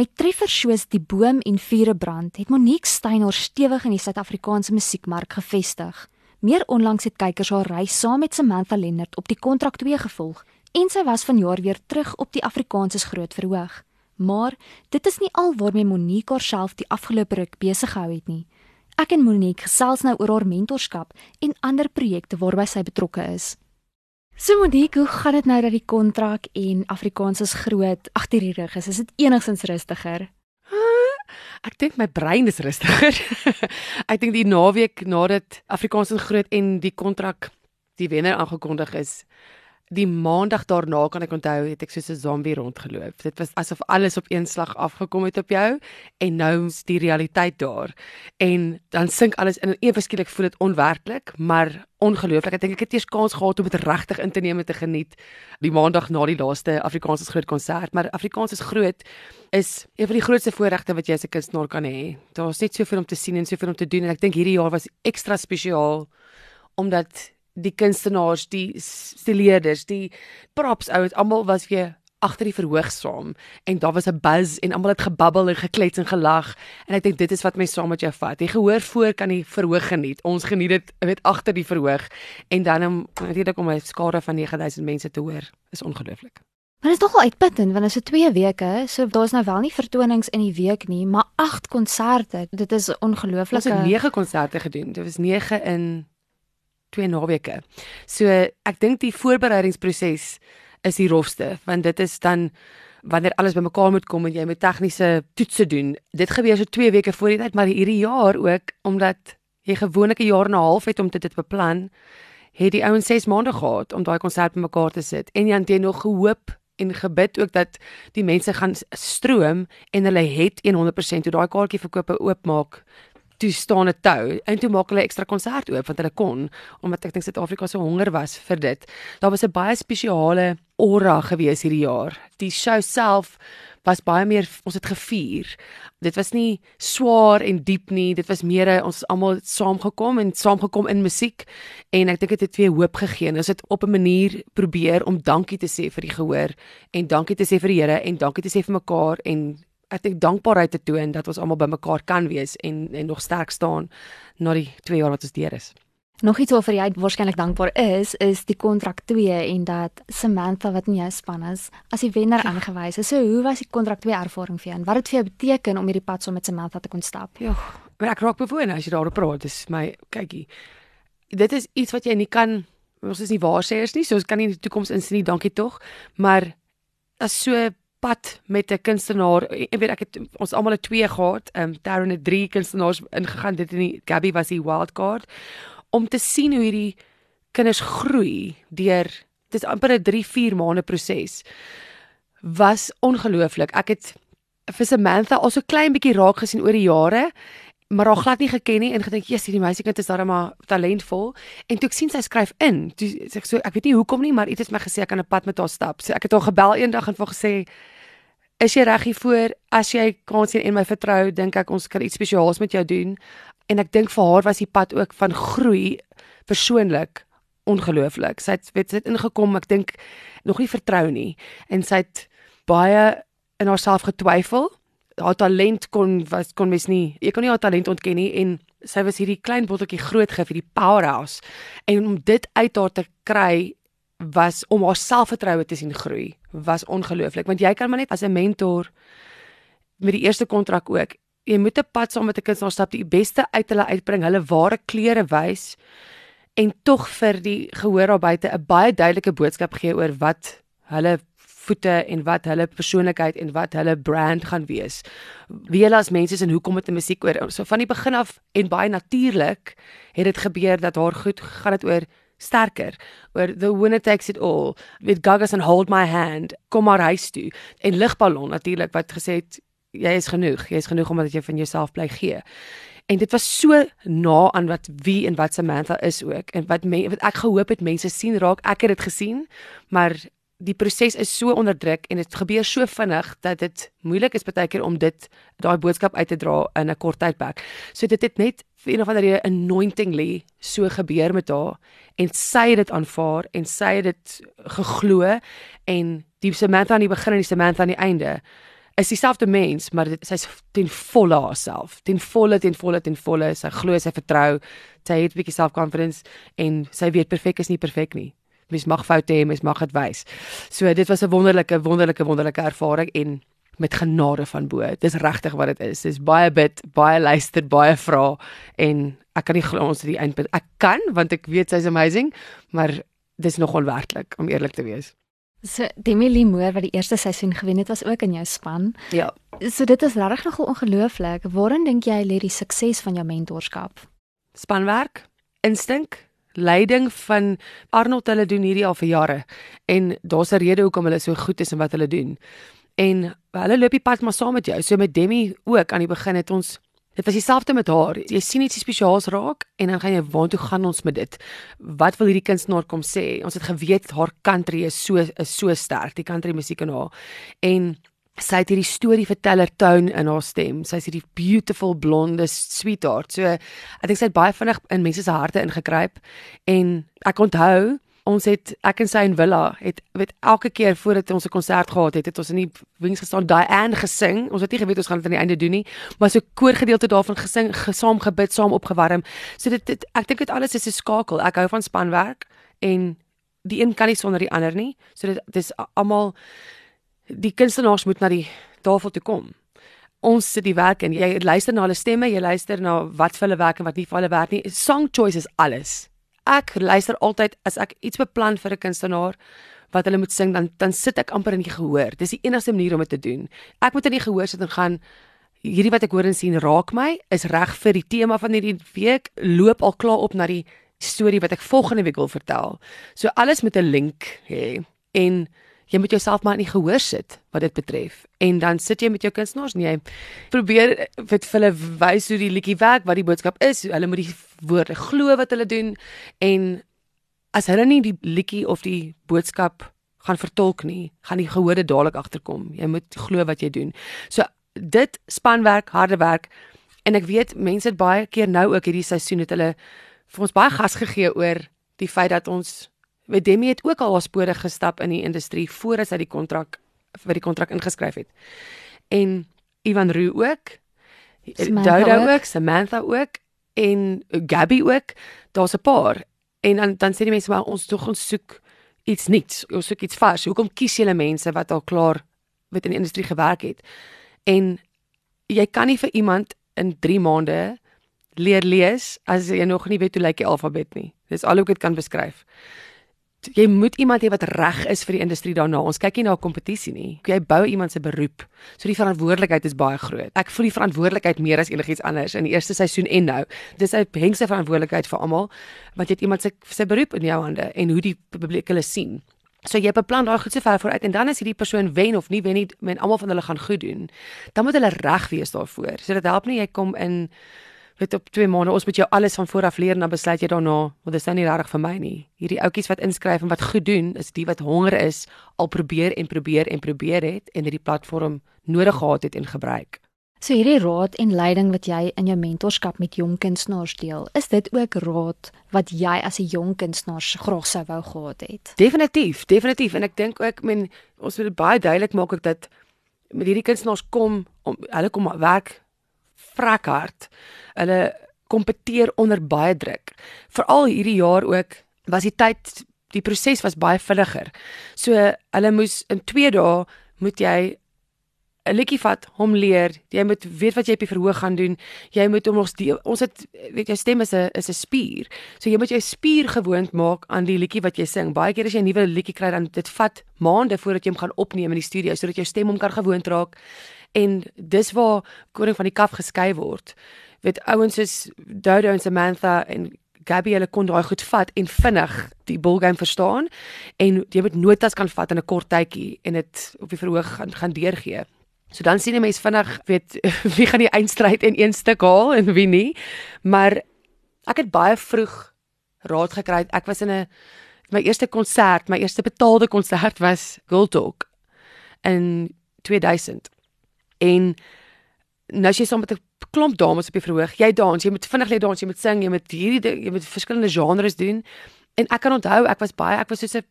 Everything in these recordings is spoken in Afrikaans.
Met treffers soos Die Boom en Vure brand het Monique Steynor stewig in die Suid-Afrikaanse musiekmark gevestig. Meer onlangs het kykers haar reis saam met Samantha Lennard op die kontrak 2 gevolg en sy was vanjaar weer terug op die Afrikaanse groot verhoog. Maar dit is nie al waarmee Monique haarself die afgelope ruk besig gehou het nie. Ek en Monique gesels nou oor haar mentorskap en ander projekte waarby sy betrokke is. So Monique, hoe gaan dit nou dat die kontrak en Afrikaans is groot agter die rug is? Is dit enigstens rustiger? Ek dink my brein is rustiger. ek dink die naweek nadat Afrikaans is groot en die kontrak die wenner aangekondig is, die maandag daarna kan ek onthou het ek soos 'n zombie rondgeloop. Dit was asof alles op een slag afgekom het op jou en nou is die realiteit daar. En dan sink alles in en ewe skielik voel dit onwerklik, maar ongelooflik. Ek dink ek het eers kans gehad om dit regtig in te neem en te geniet die maandag na die laaste Afrikaans is groot konsert, maar Afrikaans is groot is een van die grootste voorregte wat jy as 'n kunstenaar kan hê. Daar's net soveel om te sien en soveel om te doen en ek dink hierdie jaar was ekstra spesiaal omdat die kunstenaars, die stileerders, die props ouens, almal was weer agter die verhoog saam en daar was 'n buzz en almal het gebabbel en geklets en gelag en ek dink dit is wat my saam met jou vat. Jy gehoor voor kan die verhoog geniet. Ons geniet dit weet agter die verhoog en dan om natuurlik om 'n skare van 9000 mense te hoor is ongelooflik. Maar dit is nogal uitputtend want dit is 2 weke, so daar's nou wel nie vertonings in die week nie, maar 8 konserte. Dit is ongelooflik. Ons het 9 konserte gedoen. Dit was 9 in twee naweke. So ek dink die voorbereidingsproses is die rofste want dit is dan wanneer alles bymekaar moet kom en jy moet tegniese toetse doen. Dit gebeur so 2 weke voor die tyd, maar hierdie jaar ook omdat jy gewoonlik 'n jaar en 'n half het om dit te beplan, het die ouens 6 maande gehad om daai konsert bymekaar te sit. En jy het nog gehoop en gebid ook dat die mense gaan stroom en hulle het 100% toe daai kaartjie verkope oopmaak toe staan 'n tou en toe maak hulle ekstra konsert oop want hulle kon omdat ek dink Suid-Afrika so honger was vir dit. Daar was 'n baie spesiale aura gewees hierdie jaar. Die show self was baie meer ons het gevier. Dit was nie swaar en diep nie. Dit was meer ons almal saamgekom en saamgekom in musiek en ek dink dit het weer hoop gegee. Ons het op 'n manier probeer om dankie te sê vir die gehoor en dankie te sê vir die Here en dankie te sê vir mekaar en ek dink dankbaarheid te toon dat ons almal bymekaar kan wees en en nog sterk staan na die 2 jaar wat ons deur is. Nog iets waarvoor jy waarskynlik dankbaar is, is die kontrak 2 en dat Samantha wat in jou span is, as die wenner ja. aangewys is. So hoe was die kontrak 2 ervaring vir jou en wat het vir jou beteken om hierdie pad saam so met Samantha te kon stap? Ja, ek raak bewoon as jy daaroor praat. Dis my kykie. Dit is iets wat jy nie kan ons is nie waarsêers nie, so ons kan nie in die toekoms insien nie, dankie tog. Maar as so pad met 'n kunstenaar. Ek weet ek het ons almal het twee gehad. Ehm um, Darren het drie kunstenaars ingegaan. Dit in die Gabby was die wild card om te sien hoe hierdie kinders groei deur dit is amper 'n 3-4 maande proses. Was ongelooflik. Ek het vir Samantha al so klein bietjie raak gesien oor die jare maar haar glad nie geken nie en gedink jy's hierdie meisiekind is darem maar talentvol. En toe ek sien sy skryf in toe sê ek so ek weet nie hoekom nie maar iets het my gesê ek kan 'n pad met haar stap. So ek het haar gebel eendag en vir gesê is jy reg hiervoor? As jy kan sien en my vertrou dink ek ons kan iets spesiaals met jou doen. En ek dink vir haar was die pad ook van groei persoonlik ongelooflik. Sy het weet sy het ingekom ek dink nog nie vertrou nie. En sy het baie in haarself getwyfel haar talent kon was kon mens nie jy kon nie haar talent ontken nie en sy was hierdie klein botteltjie groot gif hierdie powerhouse. En om dit uit haar te kry was om haar selfvertroue te sien groei was ongelooflik. Want jy kan maar net as 'n mentor met die eerste kontrak ook jy moet 'n pad saam met 'n kind stap die beste uit hulle uitbring hulle ware kleure wys en tog vir die gehoor daar buite 'n baie duidelike boodskap gee oor wat hulle voete en wat hulle persoonlikheid en wat hulle brand gaan wees. Wie hulle as mense is en hoekom met die musiek oor. So van die begin af en baie natuurlik het dit gebeur dat haar goed gaan dit oor sterker oor the winner takes it all. With gagas and hold my hand kom maar huis toe. En ligballon natuurlik wat gesê het jy is genoeg. Jy is genoeg omdat jy van jouself bly gee. En dit was so na aan wat wie en wat Samantha is ook en wat, me, wat ek gehoop het mense sien raak. Ek het dit gesien maar die proses is so onderdruk en dit gebeur so vinnig dat dit moeilik is baie keer om dit daai boodskap uit te dra in 'n kort tydperk. So dit het net vir een of ander rede anointingly so gebeur met haar en sy het dit aanvaar en sy het dit geglo en die Samantha aan die begin en die Samantha aan die einde is dieselfde mens, maar dit sy's ten volle haarself. Ten volle, ten volle, ten volle. Sy glo, sy vertrou. Sy het 'n bietjie self-confidence en sy weet perfek is nie perfek nie. Mens mag foute hê, mens mag dit wys. So dit was 'n wonderlike, wonderlike, wonderlike ervaring en met genade van bo. Dis regtig wat dit is. Dis baie bid, baie luister, baie vra en ek kan nie glo ons het die eindpunt. Ek kan want ek weet sy's amazing, maar dis nog onwerklik om eerlik te wees. So Demi Lee Moore wat die eerste seisoen gewen het was ook in jou span. Ja. So dit is regtig nogal ongelooflik. Waarin dink jy lê die sukses van jou mentorskap? Spanwerk, instink, leiding van Arnold hulle doen hierdie al vir jare en daar's 'n rede hoekom hulle so goed is in wat hulle doen. En hulle loop die pad maar saam met jou. So met Demi ook aan die begin het ons Dit was dieselfde met haar. Jy sien iets spesiaals raak en dan gaan jy waartoe gaan ons met dit? Wat wil hierdie kunstenaar kom sê? Ons het geweet haar country is so is so sterk, die country musiek in haar. En sy het hierdie storieverteller tone in haar stem. Sy's hierdie beautiful blonde sweetheart. So ek dink sy het baie vinnig in mense se harte ingekruip en ek onthou ons het ek en sy in villa het weet elke keer voordat ons 'n konsert gehad het, het ons in die wings gestaan Diane gesing. Ons het nie geweet ons gaan dit aan die einde doen nie, maar so koorgedeelte daarvan gesing, gesaam gebid, saam opgewarm. So dit, dit ek dink dit alles is 'n skakel. Ek hou van spanwerk en die een kan nie sonder die ander nie. So dit dis almal die kunstenaars moet na die tafel toe kom. Ons sit die werk en jy luister na hulle stemme, jy luister na wat vir hulle werk en wat nie vir hulle werk nie. Song choice is alles ek luister altyd as ek iets beplan vir 'n kunstenaar wat hulle moet sing dan dan sit ek amper in die gehoor. Dis die enigste manier om dit te doen. Ek moet in die gehoor sit en gaan hierdie wat ek hoor en sien raak my, is reg vir die tema van hierdie week, loop al klaar op na die storie wat ek volgende week wil vertel. So alles met 'n link hê en jy moet jouself maar in gehoor sit wat dit betref. En dan sit jy met jou kunstenaars en jy probeer vir hulle wys hoe die liedjie werk, wat die boodskap is. Hulle moet die woorde glo wat hulle doen en as hulle nie die liedjie of die boodskap gaan vertolk nie, gaan die gehoorde dadelik agterkom. Jy moet glo wat jy doen. So dit spanwerk, harde werk en ek weet mense het baie keer nou ook hierdie seisoen het hulle vir ons baie gas gegee oor die feit dat ons Demi het ook al haar spore gestap in die industrie voordat sy die kontrak vir die kontrak ingeskryf het. En Ivan Roo ook. Dodo ook, ook, Samantha ook en Gabby ook. Daar's 'n paar. En dan dan sê die mense maar ons tog ons soek iets nuuts. Ons soek iets vars. Hoekom kies julle mense wat al klaar weet in die industrie gewerk het? En jy kan nie vir iemand in 3 maande leer lees as jy nog nie weet hoe lyk die alfabet nie. Dis al hoe ek dit kan beskryf jy moet iemand hê wat reg is vir die industrie daarna. Ons kyk nie na 'n kompetisie nie. Jy bou iemand se beroep. So die verantwoordelikheid is baie groot. Ek voel die verantwoordelikheid meer as enigiets anders in die eerste seisoen en nou. Dis 'n hengse verantwoordelikheid vir almal want jy het iemand se se beroep in jou hande en hoe die publiek hulle sien. So jy beplan daai goed so ver vooruit en dan as hierdie persoon wen of nie wen nie, men almal van hulle gaan goed doen. Dan moet hulle reg wees daarvoor. So dit help nie jy kom in weet op 2 maande ons moet jou alles van voor af leer en dan besluit jy daarna want dit is nou nie regtig vir my nie. Hierdie ouetjies wat inskryf en wat goed doen is die wat honger is al probeer en probeer en probeer het en hierdie platform nodig gehad het en gebruik. So hierdie raad en leiding wat jy in jou mentorskap met jong kunstenaars deel is dit ook raad wat jy as 'n jong kunstenaar graag sou wou gehad het? Definitief definitief. En ek dink ook men ons wil baie duidelik maak ook dat met hierdie kunstenaars kom om hulle kom werk vrek hard. Hulle kompeteer onder baie druk. Veral hierdie jaar ook was die tyd die proses was baie vinniger. So hulle moes in 2 dae moet jy 'n liedjie vat, hom leer. Jy moet weet wat jy op die verhoog gaan doen. Jy moet hom ons die, ons het weet jou stem is 'n is 'n spier. So jy moet jou spier gewoond maak aan die liedjie wat jy sing. Baie keer as jy 'n nuwe liedjie kry dan dit vat maande voordat jy hom gaan opneem in die studio sodat jou stem hom kan gewoond raak en dis waar koning van die kaf geskei word. Weet ouens soos Dodo en Samantha en Gabby hulle kon daai goed vat en vinnig die ballgame verstaan en jy moet notas kan vat in 'n kort tydjie en dit op die verhoog gaan gaan deurgee. So dan sien 'n mens vinnig weet wie gaan die eindstryd in een stuk haal en wie nie. Maar ek het baie vroeg raad gekry. Ek was in 'n my eerste konsert, my eerste betaalde konsert was Girl Talk in 2000. En nou as jy saam met 'n klomp dames op die verhoog, jy dans, jy moet vinnig leer dans, jy moet sing, jy moet hierdie jy moet verskillende genres doen. En ek kan onthou, ek was baie, ek was soos 'n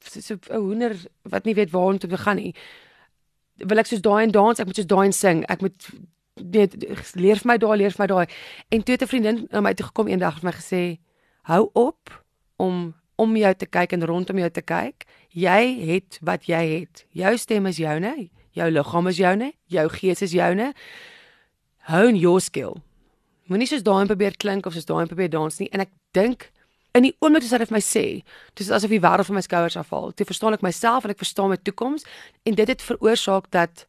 so 'n hoender wat nie weet waar om te begin nie. wil ek soos daai en dans, ek moet soos daai en sing. Ek moet nee, leer vir my daai, leer vir my daai. En toe het 'n vriendin na my toe gekom eendag en my gesê, "Hou op om om jou te kyk en rondom jou te kyk. Jy het wat jy het. Jou stem is joune, jou liggaam is joune, jou gees is joune. Hone your skill. Moenie soos daai probeer klink of soos daai probeer dans nie. En ek dink in die oomblik as hy vir my sê, dis asof die wêreld van my skouers afval. Toe verstaan ek myself en ek verstaan my toekoms en dit het veroorsaak dat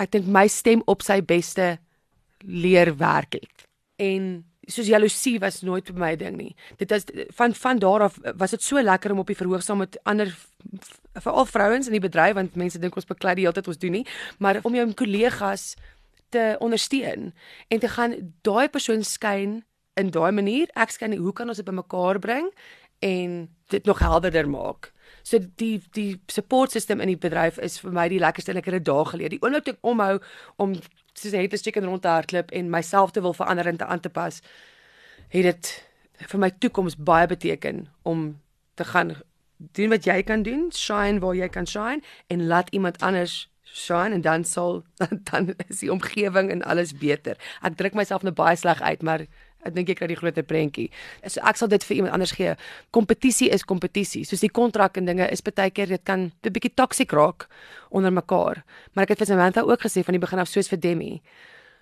ek dink my stem op sy beste leer werk het. En soos jaloesie was nooit by my ding nie. Dit is van van daar af was dit so lekker om op die verhoog saam met ander veral vrouens in die bedryf want mense dink ons beklei die hele tyd ons doen nie, maar om jou kollegas te ondersteun en te gaan daai persoon skyn in daai manier. Ek skyn hoe kan ons dit bymekaar bring en dit nog helderder maak. So die die support system in die bedryf is vir my die lekkerste en ek het dit daag geleer. Die oomblik ek omhou om soos 'n headless chicken rond te hardloop en myself te wil verander en te aan te pas, het dit vir my toekoms baie beteken om te gaan doen wat jy kan doen, shine waar jy kan shine en laat iemand anders shine en dan sal dan is die omgewing en alles beter. Ek druk myself nou baie sleg uit, maar ek dink ek kry die groter prentjie. So ek sal dit vir iemand anders gee. Kompetisie is kompetisie. Soos die kontrak en dinge is baie keer dit kan 'n bietjie toksiek raak onder mekaar. Maar ek het vir Samantha ook gesê van die begin af soos vir Demi.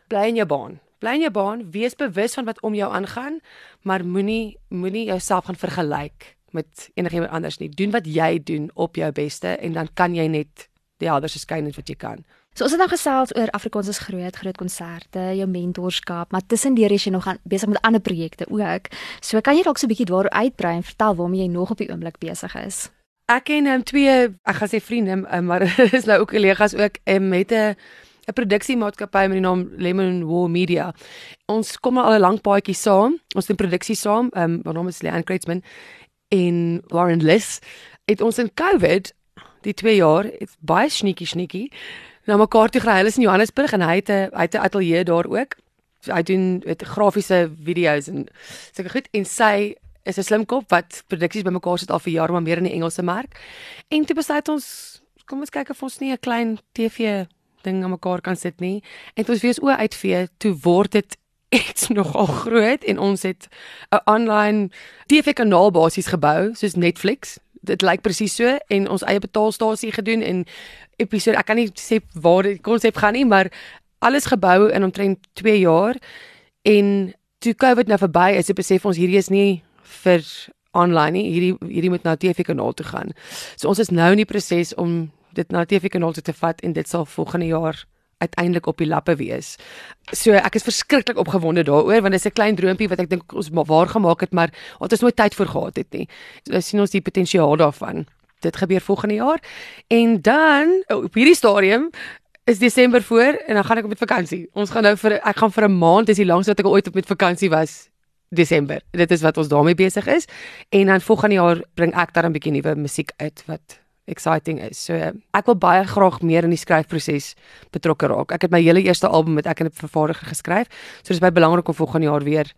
Bly in jou baan. Bly in jou baan, wees bewus van wat om jou aangaan, maar moenie moenie jouself gaan vergelyk met enigiemand anders nie. Doen wat jy doen op jou beste en dan kan jy net die helder skyn wat jy kan. So ons het nou gesels oor Afrikaans is groot, groot konserte, jou mentorskap, maar tussendeur is jy nog aan besig met ander projekte ook. So kan jy dalk so 'n bietjie daaroor uitbrei en vertel waarmee jy nog op die oomblik besig is? Ek ken um, twee, ek gaan sê vriende, um, maar is nou ook kollegas ook um, met 'n 'n produksiemaatskappy met die naam Lemon War Media. Ons kom al 'n lang paadjie saam. Ons doen produksie saam. Ehm um, my naam is Leanne Kreitzman in Lauren Liss. Het ons in COVID die 2 jaar, it's baie sneaky sneaky na mekaar toe gery. Hulle is in Johannesburg en hy het 'n hy het 'n ateljee daar ook. Hy doen met grafiese video's en sulke goed en sy is 'n slim kop wat produksies bymekaar sit al vir jare maar meer in die Engelse mark. En toe besluit ons kom ons kyk of ons nie 'n klein TV ding aan mekaar kan sit nie. En toe ons weer so uitvee, toe word dit iets nogal groot en ons het 'n online TV kanaal basies gebou soos Netflix dit lyk presies so en ons eie betaalstasie gedoen en episode ek kan nie sê waar die konsep gaan nie maar alles gebou in omtrent 2 jaar en toe Covid nou verby is het besef ons hierdie is nie vir online nie hierdie hierdie moet na TV kanaal toe gaan. So ons is nou in die proses om dit na TV kanaal toe te vat en dit sal volgende jaar uiteindelik op die lappe wees. So ek is verskriklik opgewonde daaroor want dit is 'n klein droompie wat ek dink ons waar gemaak het maar ons het nooit tyd vir gehad het nie. So sien ons die potensiaal daarvan. Dit gebeur volgende jaar en dan op hierdie stadium is Desember voor en dan gaan ek op met vakansie. Ons gaan nou vir ek gaan vir 'n maand, dis die langste wat ek ooit op met vakansie was. Desember. Dit is wat ons daarmee besig is en dan volgende jaar bring ek daar 'n bietjie nuwe musiek uit wat exciting is. So ek wil baie graag meer in die skryfproses betrokke raak. Ek het my hele eerste album met ek en 'n vervaardiger geskryf. So dis baie belangrik om volgende jaar weer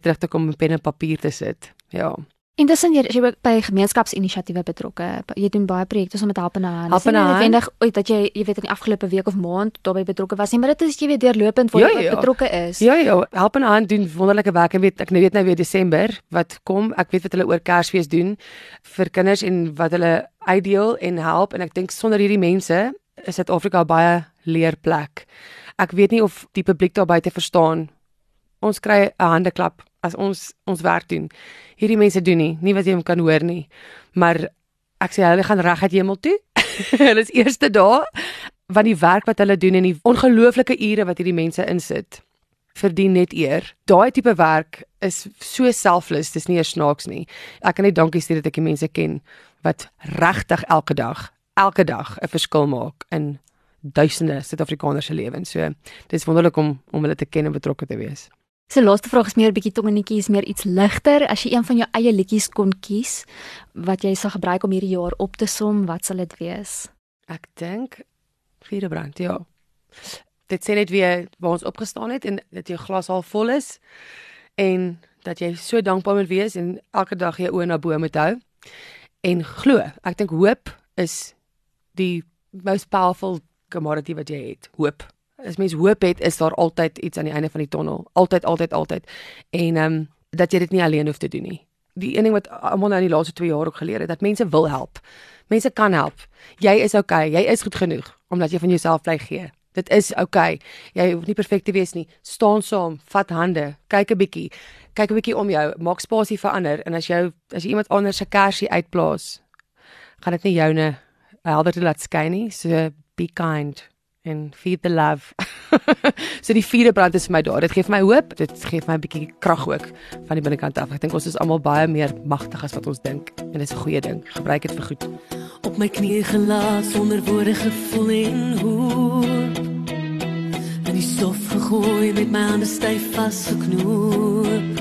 terug te kom met pen en papier te sit. Ja. Intussen jy is jy by gemeenskapsinisiatiewe betrokke. Jy doen baie projekte so met Help in 'n Hand. Help in 'n Hand. Noodwendig ooit dat jy jy weet in die afgelope week of maand daarbey betrokke was nie, maar dit is jy weet deurlopend waar Ja, jy ja. betrokke is. Ja ja, Help in 'n Hand doen wonderlike werk en weet ek nou weet nou weer Desember wat kom. Ek weet wat hulle oor Kersfees doen vir kinders en wat hulle uitdeel en help en ek dink sonder hierdie mense is Suid-Afrika baie leerplek. Ek weet nie of die publiek daar buite verstaan. Ons kry 'n handeklap as ons ons werk doen. Hierdie mense doen nie, nie wat jy kan hoor nie. Maar ek sê hulle gaan reguit hemel toe. hulle is eerste dae van die werk wat hulle doen en die ongelooflike ure wat hierdie mense insit verdien net eer. Daai tipe werk is so selfless, dis nie eers snaaks nie. Ek kan net dankie sê dat ek die mense ken wat regtig elke dag, elke dag 'n verskil maak in duisende Suid-Afrikaners se lewens. So dis wonderlik om om hulle te ken en betrokke te wees. So laaste vraag is meer 'n bietjie tongenetjies, meer iets ligter. As jy een van jou eie liedjies kon kies wat jy sal gebruik om hierdie jaar op te som, wat sal dit wees? Ek dink Vierebrand, ja. Dit sê net weer waar ons opgestaan het en dat jou glas al vol is en dat jy so dankbaar moet wees en elke dag jou oë na bo moet hou. En glo, ek dink hoop is die most powerful commodity wat jy het, hoop. As mens hoop het, is daar altyd iets aan die einde van die tonnel. Altyd, altyd, altyd. En ehm um, dat jy dit nie alleen hoef te doen nie. Die een ding wat almal nou in die laaste 2 jaar ook geleer het, dat mense wil help. Mense kan help. Jy is okay, jy is goed genoeg omdat jy van jouself bly gee. Dit is okay. Jy hoef nie perfek te wees nie. Staan saam, vat hande, kyk 'n bietjie. Kyk 'n bietjie om jou, maak spasie vir ander en as jy as jy iemand anders se kersie uitplaas, gaan dit nie joune helder te laat skyn nie. So be kind and feed the love. so die vierde brand is vir my daar. Dit gee vir my hoop, dit gee vir my 'n bietjie krag ook van die binnekant af. Ek dink ons is almal baie meer magtig as wat ons dink en dit is 'n goeie ding. Gebruik dit vir goed. Op my knieë gelaat sonder woorde gevoel en hoop. En die stof gegooi met my hande styf vasgeknoop.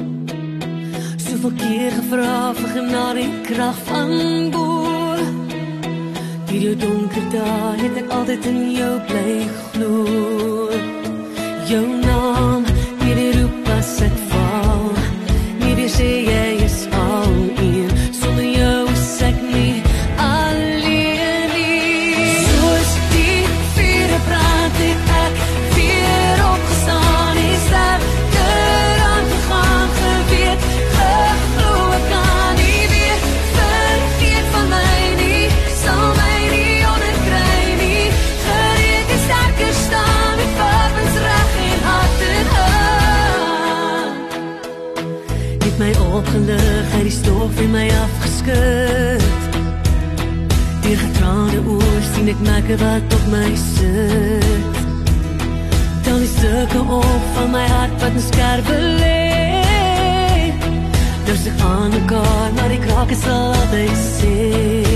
Soveel keer gevra vir genade en krag van bo. Hierdie donker dae het ek altyd in jou bly glo. Jou naam, maar die krake